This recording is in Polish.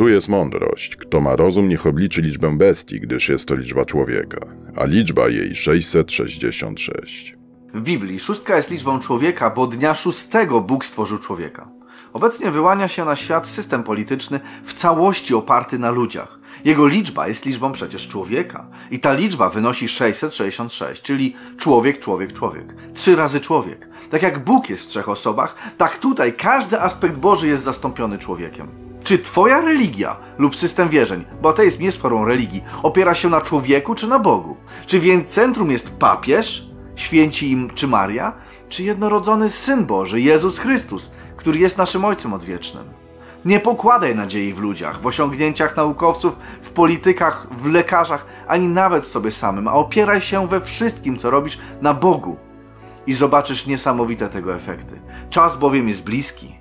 Tu jest mądrość. Kto ma rozum, niech obliczy liczbę bestii, gdyż jest to liczba człowieka, a liczba jej 666. W Biblii szóstka jest liczbą człowieka, bo dnia szóstego Bóg stworzył człowieka. Obecnie wyłania się na świat system polityczny w całości oparty na ludziach. Jego liczba jest liczbą przecież człowieka. I ta liczba wynosi 666, czyli człowiek, człowiek, człowiek. Trzy razy człowiek. Tak jak Bóg jest w trzech osobach, tak tutaj każdy aspekt Boży jest zastąpiony człowiekiem. Czy twoja religia lub system wierzeń, bo ateizm jest formą religii, opiera się na człowieku czy na Bogu? Czy więc centrum jest papież, święci im czy Maria, czy jednorodzony Syn Boży, Jezus Chrystus, który jest naszym Ojcem Odwiecznym? Nie pokładaj nadziei w ludziach, w osiągnięciach naukowców, w politykach, w lekarzach, ani nawet w sobie samym, a opieraj się we wszystkim, co robisz, na Bogu. I zobaczysz niesamowite tego efekty. Czas bowiem jest bliski.